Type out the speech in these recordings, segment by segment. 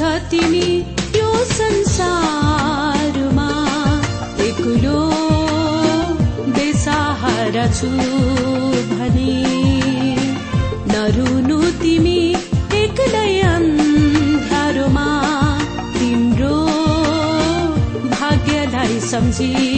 तिमी यो संसारमा। एक्लो बेसहारा छु भनी। नरुनु तिमी एक्लै अन्धारोमा। तिम्रो भाग्यलाई सम्झी।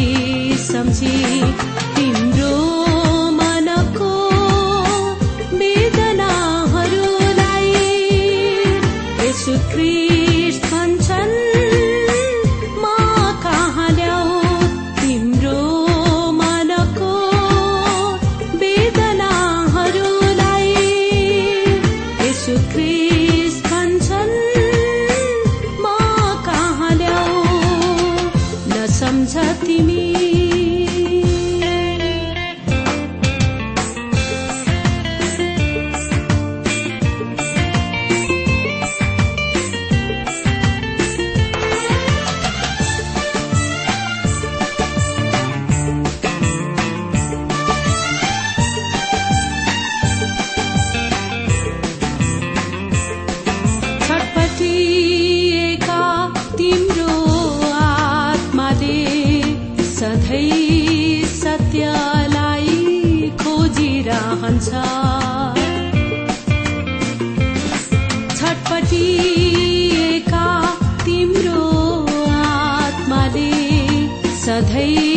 छटपटिएका तिम्रो आत्माले सधैँ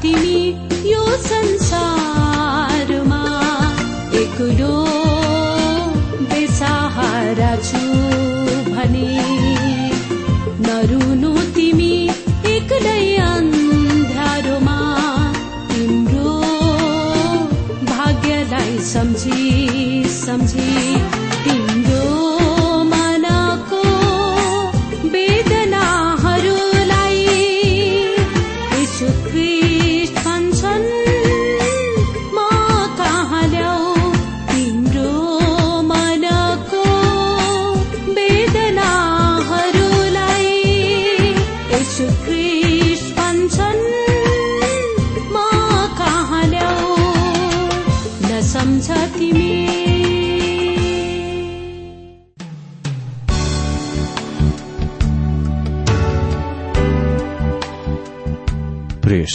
hatimu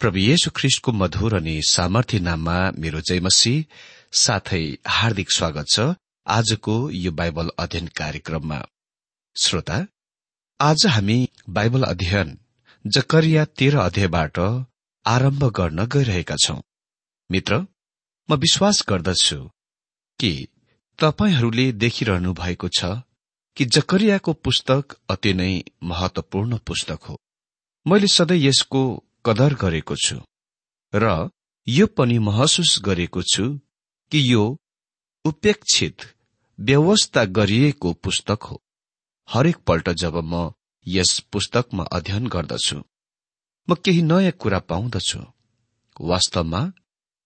प्रभु येशु ख्रिष्टको मधुर अनि सामर्थ्य नाममा मेरो जयमसी साथै हार्दिक स्वागत छ आजको यो बाइबल अध्ययन कार्यक्रममा। श्रोता आज हामी बाइबल अध्ययन जकरिया तेह्र अध्यायबाट आरम्भ गर्न गइरहेका छौं। मित्र म विश्वास गर्दछु कि तपाईँहरूले देखिरहनु भएको छ कि जकरियाको पुस्तक अति नै महत्वपूर्ण पुस्तक हो। मैले सधैँ यसको कदर गरेको छु। र यो पनि महसुस गरेको छु कि यो उपेक्षित व्यवस्था गरिएको पुस्तक हो। हरेक पल्ट जब म यस पुस्तकमा अध्ययन गर्दछु म केही नयाँ कुरा पाउँदछु। वास्तवमा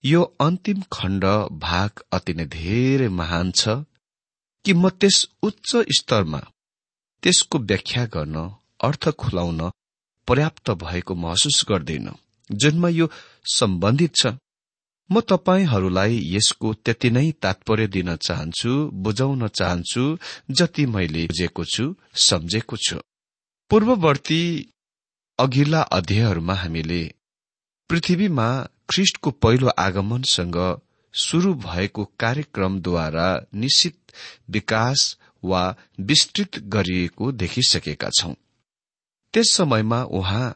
यो अन्तिम खण्ड भाग अति नै धेरै महान छ कि म त्यस उच्च स्तरमा त्यसको व्याख्या गर्न अर्थ खुलाउन पर्याप्त भएको महसुस गर्दैन जुनमा यो सम्बन्धित छ। म तपाईँहरूलाई यसको त्यति नै तात्पर्य दिन चाहन्छु बुझाउन चाहन्छु जति मैले बुझेको छु सम्झेको छु। पूर्ववर्ती अघिल्ला अध्यायहरूमा हामीले पृथ्वीमा ख्रिष्टको पहिलो आगमनसँग शुरू भएको कार्यक्रमद्वारा निश्चित विकास वा विस्तृत गरिएको देखिसकेका छौं। त्यस समयमा उहाँ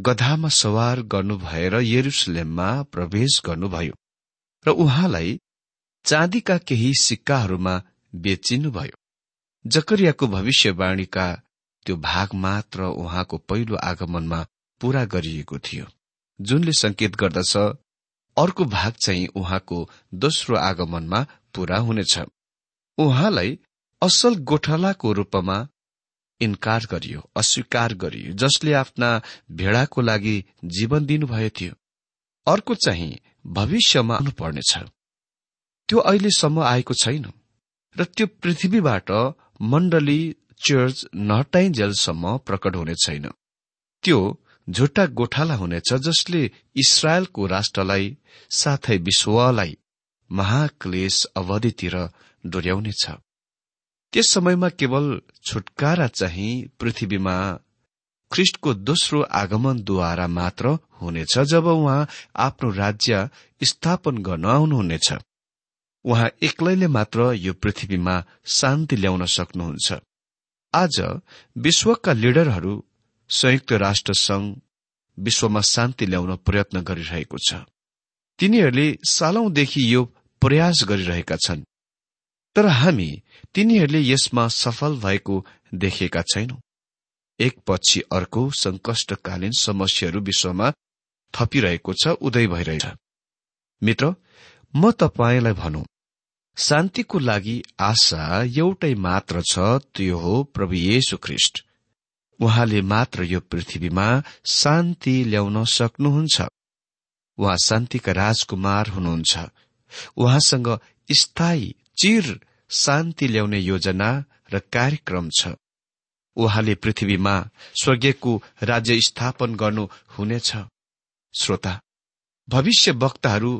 गधामा सवार गर्नु भएर यरुसलेममा प्रवेश गर्नुभयो र उहाँलाई चाँदीका केही सिक्काहरूमा बेचिनुभयो। जकरियाको भविष्यवाणीका त्यो भाग मात्र उहाँको पहिलो आगमनमा पूरा गरिएको थियो। जुनले संकेत गर्दछ अर्को भाग चाहिँ उहाँको दोस्रो आगमनमा पूरा हुनेछ। उहाँलाई असल गोठालाको रूपमा इन्कार गरियो अस्वीकार गरियो जसले आफ्ना भेडाको लागि जीवन दिनुभएको थियो। अर्को चाहिँ भविष्यमा आउनुपर्नेछ। त्यो अहिलेसम्म आएको छैन र त्यो पृथ्वीबाट मण्डली चर्च नहटाइन्जेलसम्म प्रकट हुने छैन। त्यो झुट्टा गोठाला हुनेछ जसले इसरायलको राष्ट्रलाई साथै विश्वलाई महाक्लेश अवधितिर डोर्याउनेछ। त्यस समयमा केवल छुटकारा चाहिँ पृथ्वीमा ख्रिष्टको दोस्रो आगमनद्वारा मात्र हुनेछ जब उहाँ आफ्नो राज्य स्थापन गर्न आउनुहुनेछ। उहाँ एक्लैले मात्र यो पृथ्वीमा शान्ति ल्याउन सक्नुहुन्छ। आज विश्वका लिडरहरू संयुक्त राष्ट्र संघ विश्वमा शान्ति ल्याउन प्रयत्न गरिरहेको छ। तिनीहरूले सालौंदेखि यो प्रयास गरिरहेका छन्। तर हामी तिनीहरूले यसमा सफल भएको देखेका छैनौ। एकपछि अर्को संकष्टकालीन समस्याहरू विश्वमा थपिरहेको छ उदय भइरहेछ। मित्र म तपाईँलाई भनौं शान्तिको लागि आशा एउटै मात्र छ त्यो हो प्रभु येशु ख्रिष्ट। उहाँले मात्र यो पृथ्वीमा शान्ति ल्याउन सक्नुहुन्छ। उहाँ शान्तिका राजकुमार हुनुहुन्छ। उहाँसँग स्थायी चिर शान्ति ल्याउने योजना र कार्यक्रम छ। उहाँले पृथ्वीमा स्वर्गीयको राज्य स्थापन गर्नु हुनेछ। श्रोता भविष्य वक्ताहरू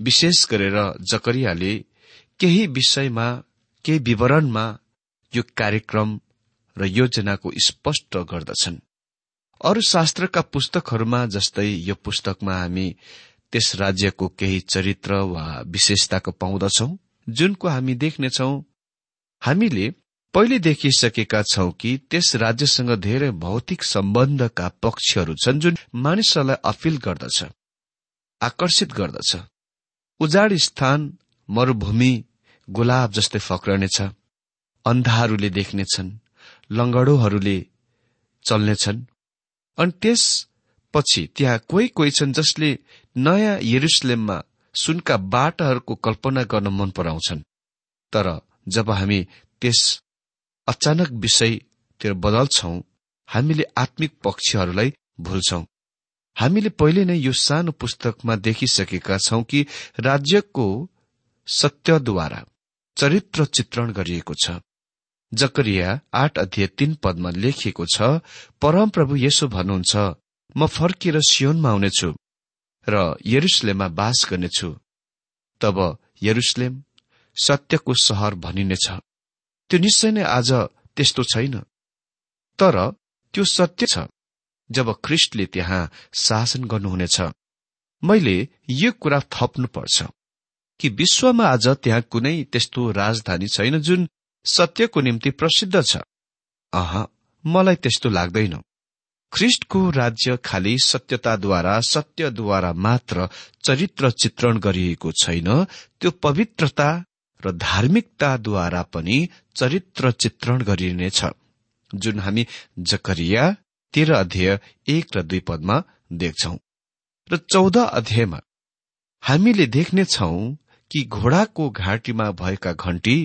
विशेष गरेर जकरियाले केही विषयमा केही विवरणमा यो कार्यक्रम र योजनाको स्पष्ट गर्दछन्। अरू शास्त्रका पुस्तकहरूमा जस्तै यो पुस्तकमा हामी त्यस राज्यको केही चरित्र वा विशेषताको पाउँदछौ। जुनको हामी देख्नेछौ हामीले पहिले देखिसकेका छौं कि त्यस राज्यसँग धेरै भौतिक सम्बन्धका पक्षहरू छन् जुन मानिसहरूलाई अपिल गर्दछ आकर्षित गर्दछ। उजाड स्थान मरूभूमि गुलाब जस्तै फक्रनेछ अन्धाहरूले देख्नेछन् लङ्गडोहरूले चल्नेछन्। अनि त्यसपछि त्यहाँ कोही कोही छन् जसले नयाँ यरुसलेममा सुनका बाटाहरूको कल्पना गर्न मन पराउँछन्। तर जब हामी त्यस अचानक विषयतिर बदल्छौं हामीले आत्मिक पक्षहरूलाई भुल्छौं। हामीले पहिले नै यो सानो पुस्तकमा देखिसकेका छौं कि राज्यको सत्यद्वारा चरित्र चित्रण गरिएको छ। जकरिया आठ अध्यय तीन पदमा लेखिएको छ परमप्रभु यसो भन्नुहुन्छ म फर्किएर सियोनमा आउनेछु। र यरुसलेममा बास गर्नेछु। तब यरुसलेम सत्यको सहर भनिनेछ। त्यो निश्चय नै आज त्यस्तो छैन। तर त्यो सत्य छ जब ख्रिस्टले त्यहाँ शासन गर्नुहुनेछ। मैले यो कुरा थप्नुपर्छ कि विश्वमा आज त्यहाँ कुनै त्यस्तो राजधानी छैन जुन सत्यको निम्ति प्रसिद्ध छ। अह मलाई त्यस्तो लाग्दैन। ख्रिस्टको राज्य खालि सत्यताद्वारा सत्यद्वारा मात्र चरित्र चित्रण गरिएको छैन त्यो पवित्रता र धार्मिकताद्वारा पनि चरित्र चित्रण गरिनेछ। जुन हामी जकरिया तेह्र अध्यय एक र दुई पदमा देख्छौ। र चौध अध्यायमा हामीले देख्नेछौ कि घोडाको घाँटीमा भएका घण्टी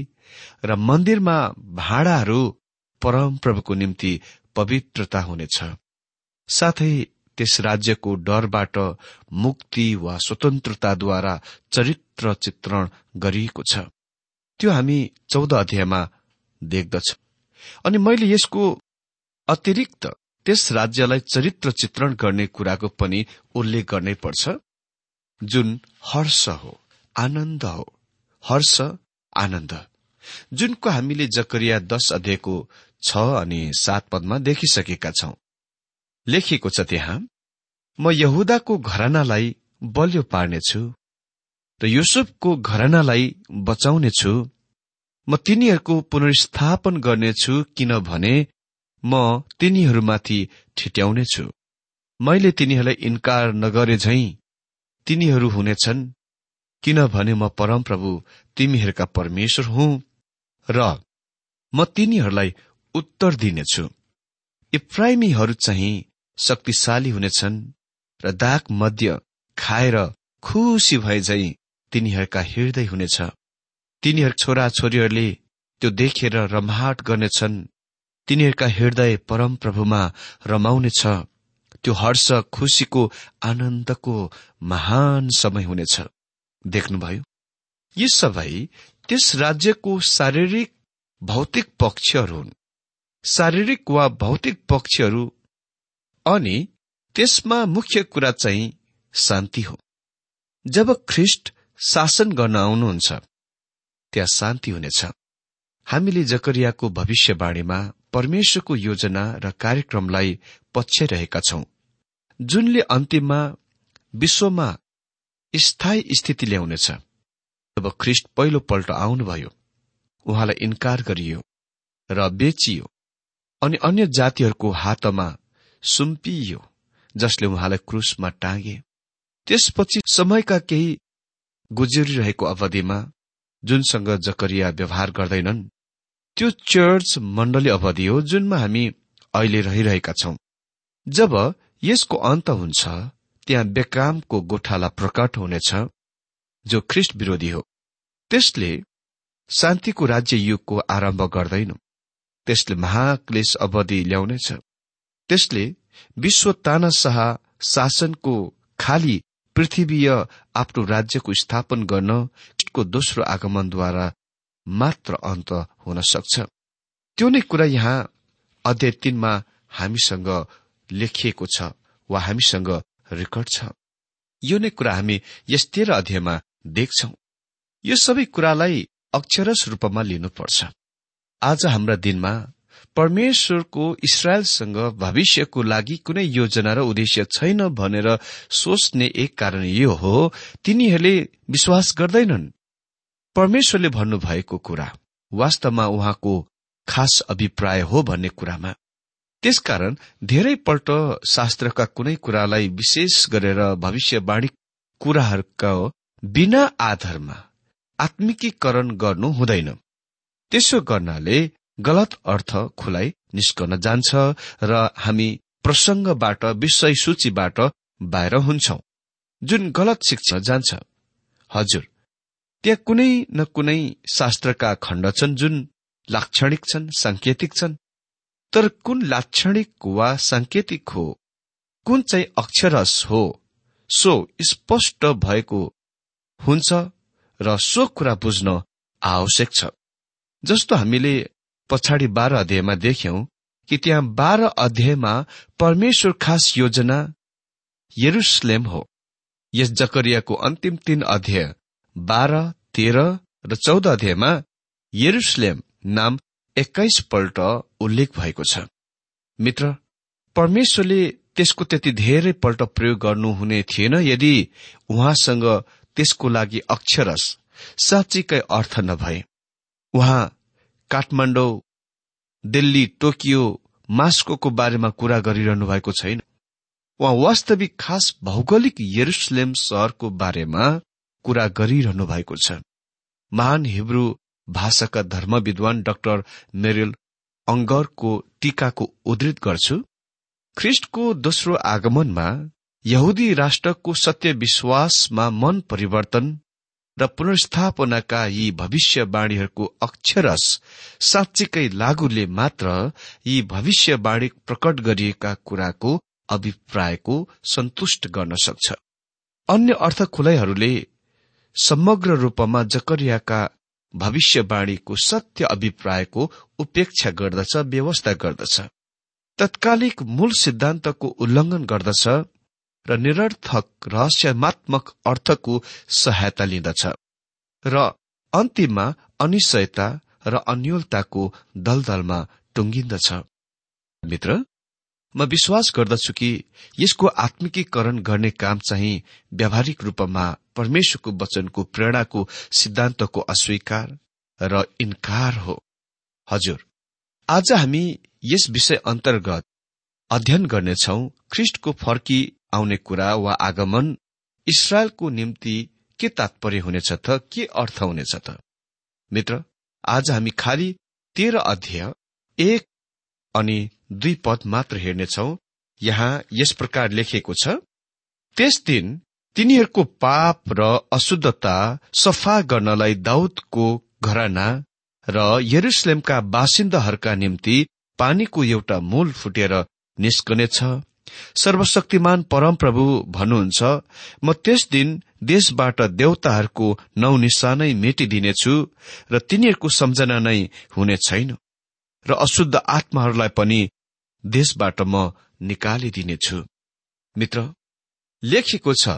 र मन्दिरमा भाँडाहरू परमप्रभुको निम्ति पवित्रता हुनेछ। साथै त्यस राज्यको डरबाट मुक्ति वा स्वतन्त्रताद्वारा चरित्र चित्रण गरिएको छ। त्यो हामी चौध अध्यायमा देख्दछ। अनि मैले यसको अतिरिक्त त्यस राज्यलाई चरित्र चित्रण गर्ने कुराको पनि उल्लेख गर्नै पर्छ। जुन हर्ष हो आनन्द हो। हर्ष आनन्द। जुनको हामीले जकरिया दश अध्ययको छ अनि सात पदमा देखिसकेका छौं। लेखिएको छ त्यहाँ म यहुदाको घरानालाई बलियो पार्नेछु र युसुफको घरानालाई बचाउनेछु। म तिनीहरूको पुनर्स्थापन गर्नेछु किनभने म तिनीहरूमाथि ठिट्याउनेछु। मैले तिनीहरूलाई इन्कार नगरे झै तिनीहरू हुनेछन् किनभने म परमप्रभु तिमीहरूका परमेश्वर हुँ र म तिनीहरूलाई उत्तर दिनेछु। इफ्राइमीहरू चाहिँ शक्तिशाली हुनेछन् र दाग मध्य खाएर खुसी भए झै तिनीहरूका हृदय हुनेछ। तिनीहरू छोरा छोरीहरूले त्यो देखेर रमाहट गर्नेछन्। तिनीहरूका हृदय परमप्रभुमा रमाउनेछ। त्यो हर्ष खुसीको आनन्दको महान समय हुनेछ। देख्नुभयो? यी सबै त्यस राज्यको शारीरिक भौतिक पक्षहरू हुन्। शारीरिक वा भौतिक पक्षहरू अनि त्यसमा मुख्य कुरा चाहिँ शान्ति हो। जब ख्रिस्ट शासन गर्न आउनुहुन्छ त्यहाँ शान्ति हुनेछ। हामीले जकरियाको भविष्यवाणीमा परमेश्वरको योजना र कार्यक्रमलाई पछ्याइरहेका छौं जुनले अन्तिममा विश्वमा स्थायी स्थिति ल्याउनेछ। जब ख्रिस्ट पहिलो पल्ट आउनुभयो उहाँलाई इन्कार गरियो र बेचियो अनि अन्य जातिहरूको हातमा सुम्पियो जसले उहाँलाई क्रुसमा टाँगे। त्यसपछि समयका केही गुज्रिरहेको अवधिमा जुनसँग जकरिया व्यवहार गर्दैनन् त्यो चर्च मण्डली अवधि हो जुनमा हामी अहिले रहिरहेका छौं। जब यसको अन्त हुन्छ त्यहाँ बेकामको गोठाला प्रकट हुनेछ जो ख्रिस्ट विरोधी हो। त्यसले शान्तिको राज्य युगको आरम्भ गर्दैन। त्यसले महाक्लेश अवधि ल्याउनेछ। त्यसले विश्व तानाशाह शासनको खाली पृथ्वीय आफ्नो राज्यको स्थापन गर्न को दोस्रो आगमनद्वारा मात्र अन्त हुन सक्छ। त्यो नै कुरा यहाँ अध्याय तीनमा हामीसँग लेखिएको छ वा हामीसँग रेकर्ड छ। यो नै कुरा हामी यस तेह्र अध्यायमा देख्छौ। यो सबै कुरालाई अक्षरस रूपमा लिनुपर्छ। आज हाम्रा दिनमा परमेश्वरको इसरायलसँग भविष्यको लागि कुनै योजना र उद्देश्य छैन भनेर सोच्ने एक कारण यो हो तिनीहरूले विश्वास गर्दैनन्। परमेश्वरले भन्नुभएको कुरा वास्तवमा उहाँको खास अभिप्राय हो भन्ने कुरामा। त्यसकारण धेरैपल्ट शास्त्रका कुनै कुरालाई विशेष गरेर भविष्यवाणी कुराहरूका बिना आधारमा आत्मिकीकरण गर्नु हुँदैन। त्यसो गर्नाले गलत अर्थ खुलाइ निस्कन जान्छ र हामी प्रसंगबाट विषय सूचीबाट बाहिर हुन्छौ। जुन गलत शिक्षा जान्छ। हजुर त्यहाँ कुनै न कुनै शास्त्रका खण्ड छन् जुन लाक्षणिक छन् साङ्केतिक छन्। तर कुन लाक्षणिक वा साङ्केतिक हो कुन चाहिँ अक्षरस हो सो स्पष्ट भएको हुन्छ र सो कुरा बुझ्न आवश्यक छ। जस्तो हामीले पछाडि बाह्र अध्यायमा देख्यौं कि त्यहाँ बाह्र अध्यायमा परमेश्वर खास योजना यरुसलेम हो। यस जकरियाको अन्तिम तीन अध्याय बाह्र तेह्र र चौध अध्यायमा यरुसलेम नाम एक्काइस पल्ट उल्लेख भएको छ। मित्र परमेश्वरले त्यसको त्यति धेरै पल्ट प्रयोग गर्नुहुने थिएन यदि उहाँसँग त्यसको लागि अक्षरस साँच्चीकै अर्थ नभए। उहाँ काठमाडौँ दिल्ली टोकियो मास्को बारेमा कुरा गरिरहनु भएको छैन। उहाँ वास्तविक खास भौगोलिक यरुसलेम सहरको बारेमा कुरा गरिरहनु भएको छ। महान हिब्रू भाषाका धर्म विद्वान डाक्टर मेरिल अङ्गरको टीकाको उद्धृत गर्छु। ख्रिष्टको दोस्रो आगमनमा यहुदी राष्ट्रको सत्य विश्वासमा मन परिवर्तन र पुनर्स्थापनाका यी भविष्यवाणीहरूको अक्षरस साँच्चीकै लागुले मात्र यी भविष्यवाणी प्रकट गरिएका कुराको अभिप्रायको सन्तुष्ट गर्न सक्छ। अन्य अर्थ खुलाइहरूले समग्र रूपमा जकरियाका भविष्यवाणीको सत्य अभिप्रायको उपेक्षा गर्दछ व्यवस्था गर्दछ। तत्कालिक मूल सिद्धान्तको उल्लंघन गर्दछ। र निरर्थक रहस्यमात्मक अर्थको सहायता लिँदछ। र अन्तिममा अनिश्चयता र अन्यलताको दलदलमा टुङ्गिन्दछ। मित्र म विश्वास गर्दछु कि यसको आत्मिकीकरण गर्ने काम चाहिँ व्यावहारिक रूपमा परमेश्वरको वचनको प्रेरणाको सिद्धान्तको अस्वीकार र इन्कार हो। हजुर आज हामी यस विषय अन्तर्गत अध्ययन गर्नेछौ ख्रिष्टको फर्की आउने कुरा वा आगमन इसरायलको निम्ति के तात्पर्य हुनेछ त के अर्थ हुनेछ त? मित्र आज हामी खालि तेह्र अध्याय एक अनि दुई पद मात्र हेर्नेछौ। यहाँ यस प्रकार लेखिएको छ त्यस दिन तिनीहरूको पाप र अशुद्धता सफा गर्नलाई दाउदको घराना र यरुसलेमका बासिन्दाहरूका निम्ति पानीको एउटा मूल फुटेर निस्कनेछ। सर्वशक्तिमान परमप्रभु भन्नुहुन्छ म त्यस दिन देशबाट देवताहरूको नौ निशानै मेटिदिनेछु र तिनीहरूको सम्झना नै हुने छैन र अशुद्ध आत्माहरूलाई पनि देशबाट म निकालिदिनेछु। मित्र लेखिएको छ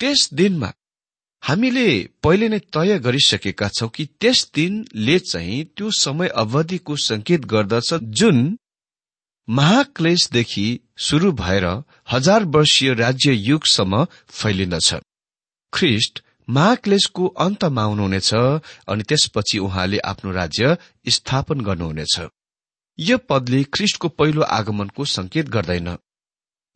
त्यस दिनमा हामीले पहिले नै तय गरिसकेका छौं कि त्यस दिनले चाहिँ त्यो समय अवधिको संकेत गर्दछ जुन महाक्लेशदेखि शुरू भएर हजार वर्षीय राज्य युगसम्म फैलिन्दछ। ख्रिष्ट महाक्लेशको अन्तमा आउनुहुनेछ अनि त्यसपछि उहाँले आफ्नो राज्य स्थापन गर्नुहुनेछ। यो पदले ख्रिष्टको पहिलो आगमनको संकेत गर्दैन।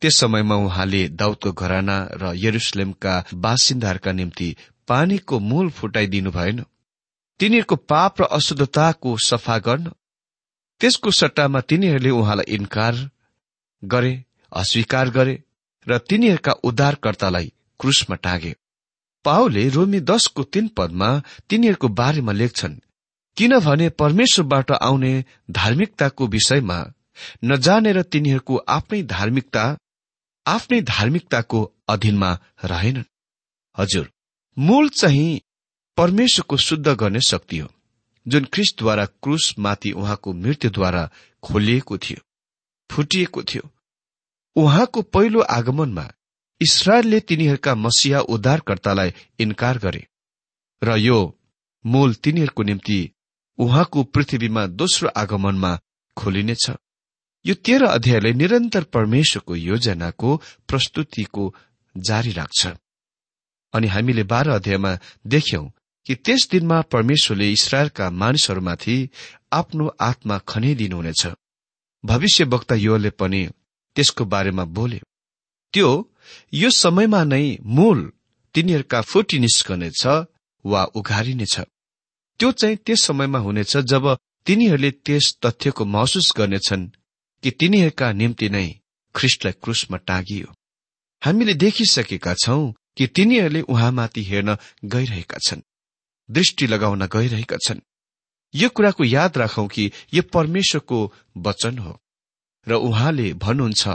त्यस समयमा उहाँले दाउदको घराना र यरुसलेमका बासिन्दाहरूका निम्ति पानीको मूल फुटाइदिनु भएन। तिनीहरूको पाप र अशुद्धताको सफा गर्न त्यसको सट्टामा तिनीहरूले उहाँलाई इन्कार गरे अस्वीकार गरे र तिनीहरूका उद्धारकर्तालाई क्रुसमा टागे। पाओले रोमी दशको तीन पदमा तिनीहरूको बारेमा लेख्छन् किनभने परमेश्वरबाट आउने धार्मिकताको विषयमा नजानेर तिनीहरूको आफ्नै धार्मिकता आफ्नै धार्मिकताको अधीनमा रहेनन्। हजुर मूल चाहिँ परमेश्वरको शुद्ध गर्ने शक्ति हो। जुन ख्रिस्टद्वारा क्रुसमाथि उहाँको मृत्युद्वारा खोलिएको थियो फुटिएको थियो। उहाँको पहिलो आगमनमा इसरायलले तिनीहरूका मसिया उद्धारकर्तालाई इन्कार गरे र यो मूल तिनीहरूको निम्ति उहाँको पृथ्वीमा दोस्रो आगमनमा खोलिनेछ। यो तेह्र अध्यायले निरन्तर परमेश्वरको योजनाको प्रस्तुतिको जारी राख्छ। अनि हामीले बाह्र अध्यायमा देख्यौं कि त्यस दिनमा परमेश्वरले इसरायलका मानिसहरूमाथि आफ्नो आत्मा खनिदिनुहुनेछ। भविष्य वक्ता योले पनि त्यसको बारेमा बोले त्यो यो समयमा नै मूल तिनीहरूका फुटी निस्कनेछ वा उघारिनेछ। त्यो चाहिँ त्यस समयमा हुनेछ जब तिनीहरूले त्यस तथ्यको महसुस गर्नेछन् कि तिनीहरूका निम्ति नै ख्रिस्टलाई क्रुसमा टाँगियो। हामीले देखिसकेका छौं कि तिनीहरूले उहाँमाथि हेर्न गइरहेका छन्। दृष्टि लगाउन गइरहेका छन्। यो कुराको याद राखौं कि यो परमेश्वरको वचन हो। र उहाँले भन्नुहुन्छ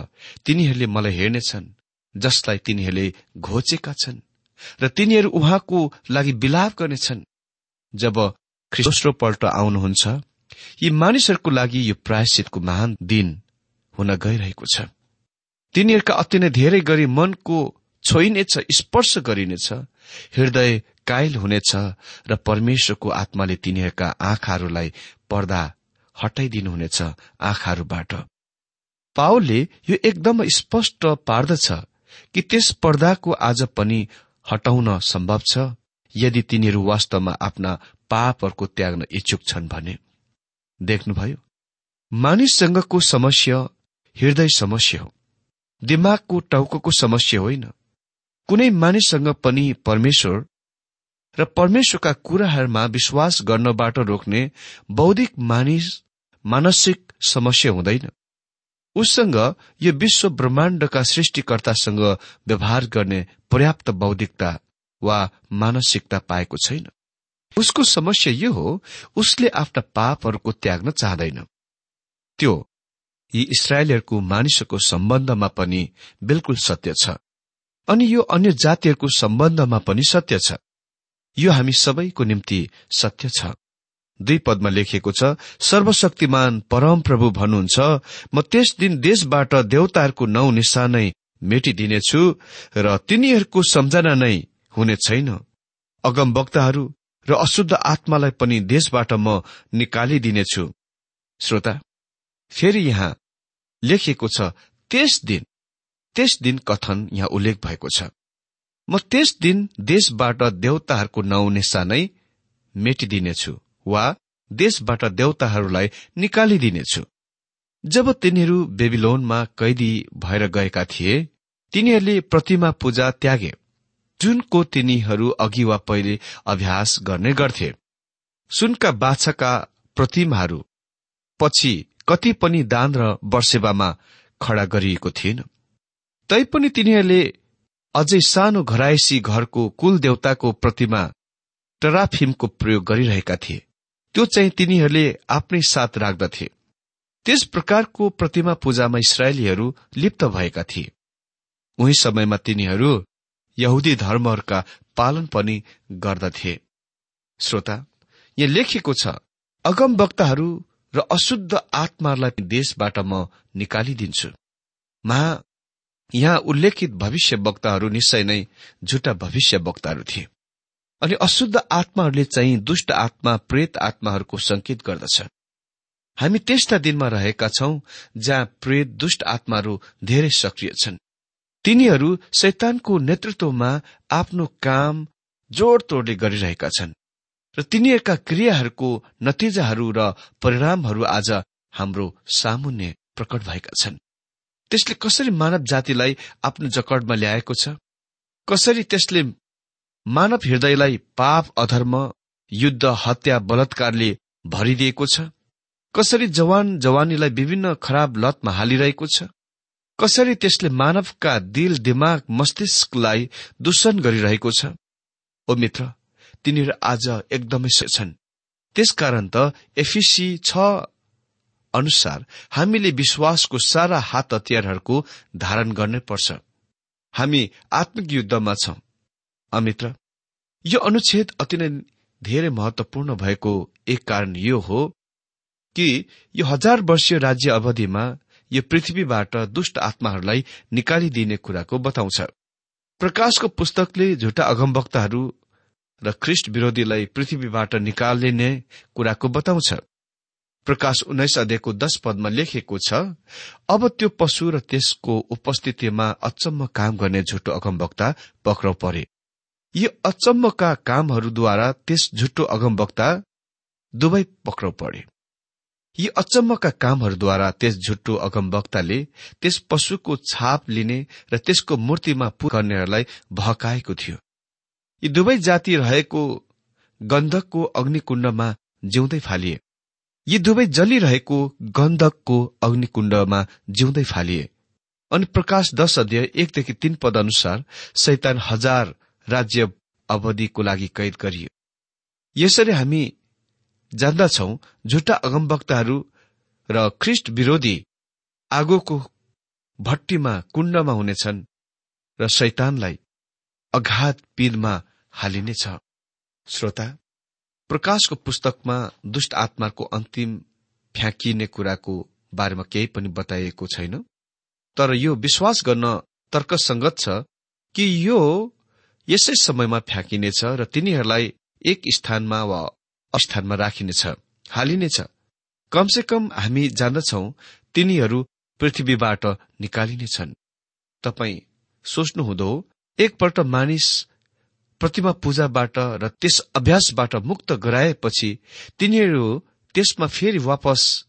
तिनीहरूले मलाई हेर्नेछन् जसलाई तिनीहरूले घोचेका छन् र तिनीहरू उहाँको लागि विलाप गर्नेछन्। जब दोस्रो पल्ट आउनुहुन्छ यी मानिसहरूको लागि यो प्रायश्चितको महान दिन हुन गइरहेको छ। तिनीहरूका अति नै धेरै गरी मनको छोइनेछ स्पर्श गरिनेछ हृदय कायल हुनेछ र परमेश्वरको आत्माले तिनीहरूका आँखाहरूलाई पर्दा हटाइदिनुहुनेछ आँखाहरूबाट। पावलले यो एकदम स्पष्ट पार्दछ कि त्यस पर्दाको आज पनि हटाउन सम्भव छ यदि तिनीहरू वास्तवमा आफ्ना पापहरूको त्याग्न इच्छुक छन् भने। देख्नुभयो मानिससँगको समस्या हृदय समस्या हो। दिमागको टाउको समस्या होइन। कुनै मानिससँग पनि परमेश्वर र परमेश्वरका कुराहरूमा विश्वास गर्नबाट रोक्ने बौद्धिक मानिस मानसिक समस्या हुँदैन। उससँग यो विश्व ब्रह्माण्डका सृष्टिकर्तासँग व्यवहार गर्ने पर्याप्त बौद्धिकता वा मानसिकता पाएको छैन। उसको समस्या यो हो उसले आफ्ना पापहरूको त्याग्न चाहँदैन। त्यो यी इसरायलहरूको मानिसहरूको सम्बन्धमा पनि बिल्कुल सत्य छ। अनि यो अन्य जातिहरूको सम्बन्धमा पनि सत्य छ। यो हामी सबैको निम्ति सत्य छ। दुई पदमा लेखिएको छ सर्वशक्तिमान परम प्रभु भन्नुहुन्छ म त्यस दिन देशबाट देवताहरूको नौ निशानै मेटिदिनेछु र तिनीहरूको सम्झना नै हुने छैन। अगम वक्ताहरू र अशुद्ध आत्मालाई पनि देशबाट म निकालिदिनेछु। श्रोता फेरि यहाँ लेखिएको छ त्यस दिन त्यस दिन कथन यहाँ उल्लेख भएको छ। म त्यस दिन देशबाट देवताहरूको नौ निशा नै मेटिदिनेछु वा देशबाट देवताहरूलाई निकालिदिनेछु। जब तिनीहरू बेबिलोनमा कैदी भएर गएका थिए तिनीहरूले प्रतिमा पूजा त्यागे जुनको तिनीहरू अघि वा पहिले अभ्यास गर्ने गर्थे। सुनका बाछाका प्रतिमाहरू पछि कति पनि दान र वर्षेवामा खड़ा गरिएको थिएन। तैपनि तिनीहरूले अझै सानो घरायसी घरको कुल देवताको प्रतिमा टराफिमको प्रयोग गरिरहेका थिए। त्यो चाहिँ तिनीहरूले आफ्नै साथ राख्दथे। त्यस प्रकारको प्रतिमा पूजामा इसरायलीहरू लिप्त भएका थिए। उही समयमा तिनीहरू यहुदी धर्महरूका पालन पनि गर्दथे। श्रोता यहाँ लेखिएको छ अगम वक्ताहरू र अशुद्ध आत्माहरूलाई देशबाट म निकालिदिन्छु। मा यहाँ उल्लेखित भविष्य वक्ताहरू निश्चय नै झुटा भविष्य वक्ताहरू थिए। अनि अशुद्ध आत्माहरूले चाहिँ दुष्ट आत्मा प्रेत आत्माहरूको संकेत गर्दछ हामी त्यस्ता दिनमा रहेका छौं जहाँ प्रेत दुष्ट आत्माहरू धेरै सक्रिय छन्। तिनीहरू शैतानको नेतृत्वमा आफ्नो काम जोडतोडले गरिरहेका छन् र तिनीहरूका क्रियाहरूको नतिजाहरू र परिणामहरू आज हाम्रो सामुन्य प्रकट भएका छन्। त्यसले कसरी मानव जातिलाई आफ्नो जकडमा ल्याएको छ? कसरी त्यसले मानव हृदयलाई पाप अधर्म युद्ध हत्या बलात्कारले भरिदिएको छ? कसरी जवान जवानीलाई विभिन्न खराब लतमा हालिरहेको छ? कसरी त्यसले मानवका दिल दिमाग मस्तिष्कलाई दूषण गरिरहेको छ? ओ मित्र तिनीहरू आज एकदमै छन्। त्यसकारण त एफिसी छ अनुसार हामीले विश्वासको सारा हात हतियारहरूको धारण गर्नै पर्छ। हामी आत्मिक युद्धमा छौं। अमित्र यो अनुच्छेद अति नै धेरै महत्वपूर्ण भएको एक कारण यो हो कि यो हजार वर्षीय राज्य अवधिमा यो पृथ्वीबाट दुष्ट आत्माहरूलाई निकालिदिने कुराको बताउँछ। प्रकाशको पुस्तकले झुटा अगमवक्ताहरू र ख्रिष्ट विरोधीलाई पृथ्वीबाट निकालिने कुराको बताउँछ। प्रकाश उन्नाइस अध्यायको दश पदमा लेखेको छ अब त्यो पशु र त्यसको उपस्थितिमा अचम्म काम गर्ने झुटो अगमवक्ता पक्राउ परे। यी अचम्मका कामहरूद्वारा त्यस झुटो अगमवक्ता दुवै पक्राउ परे यी अचम्मका कामहरूद्वारा त्यस झुटो अगमवक्ताले त्यस पशुको छाप लिने र त्यसको मूर्तिमा पू गर्नेहरूलाई भकाएको थियो। यी दुवै जाति रहेको गन्धकको अग्निकुण्डमा जिउँदै फालिए। यी दुवै जलिरहेको गन्धकको अग्निकुण्डमा जिउँदै फालिए। अनि प्रकाश दश अध्याय एकदेखि तीन पद अनुसार सैतान हजार राज्य अवधिको लागि कैद गरियो। यसरी हामी जान्दछौ झुटा अगमवक्ताहरू र ख्रिस्ट विरोधी आगोको भट्टीमा कुण्डमा हुनेछन् र शैतानलाई अघात पिदमा हालिनेछ। श्रोता प्रकाशको पुस्तकमा दुष्ट आत्माको अन्तिम फ्याँकिने कुराको बारेमा केही पनि बताइएको छैन। तर यो विश्वास गर्न तर्कसंगत छ कि यो यसै समयमा फ्याँकिनेछ र तिनीहरूलाई एक स्थानमा वा अस्थानमा राखिनेछ हालिनेछ। कमसे कम हामी जान्दछौ तिनीहरू पृथ्वीबाट निकालिनेछन्। तपाई सोच्नुहुँदो एकपल्ट मानिस प्रतिमा पूजाबाट र त्यस अभ्यासबाट मुक्त गराएपछि तिनीहरू त्यसमा फेरि वापस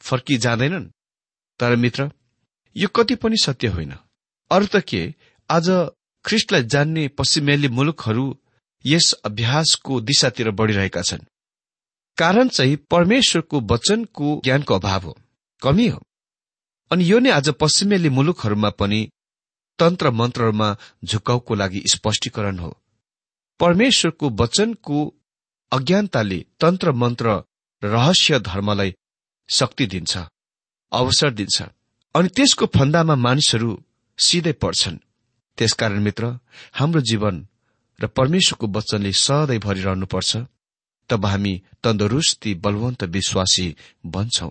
फर्की जाँदैनन् तर मित्र यो कति पनि सत्य होइन। अरू त के? आज ख्रिस्टलाई जान्ने पश्चिमेली मुलुकहरू यस अभ्यासको दिशातिर बढ़िरहेका छन्। कारण चाहिँ परमेश्वरको वचनको ज्ञानको अभाव हो। कमी हो। अनि यो नै आज पश्चिमेली मुलुकहरूमा पनि तन्त्र मन्त्रहरूमा झुकाउको लागि स्पष्टीकरण हो। परमेश्वरको वचनको अज्ञानताले तन्त्र मन्त्र रहस्य धर्मलाई शक्ति दिन्छ अवसर दिन्छ। अनि त्यसको फन्दामा मानिसहरू सिधै पर्छन्। त्यसकारण मित्र हाम्रो जीवन र परमेश्वरको वचनले सधैँ भरिरहनुपर्छ। तब हामी तन्दुरुस्ती बलवन्त विश्वासी बन्छौं।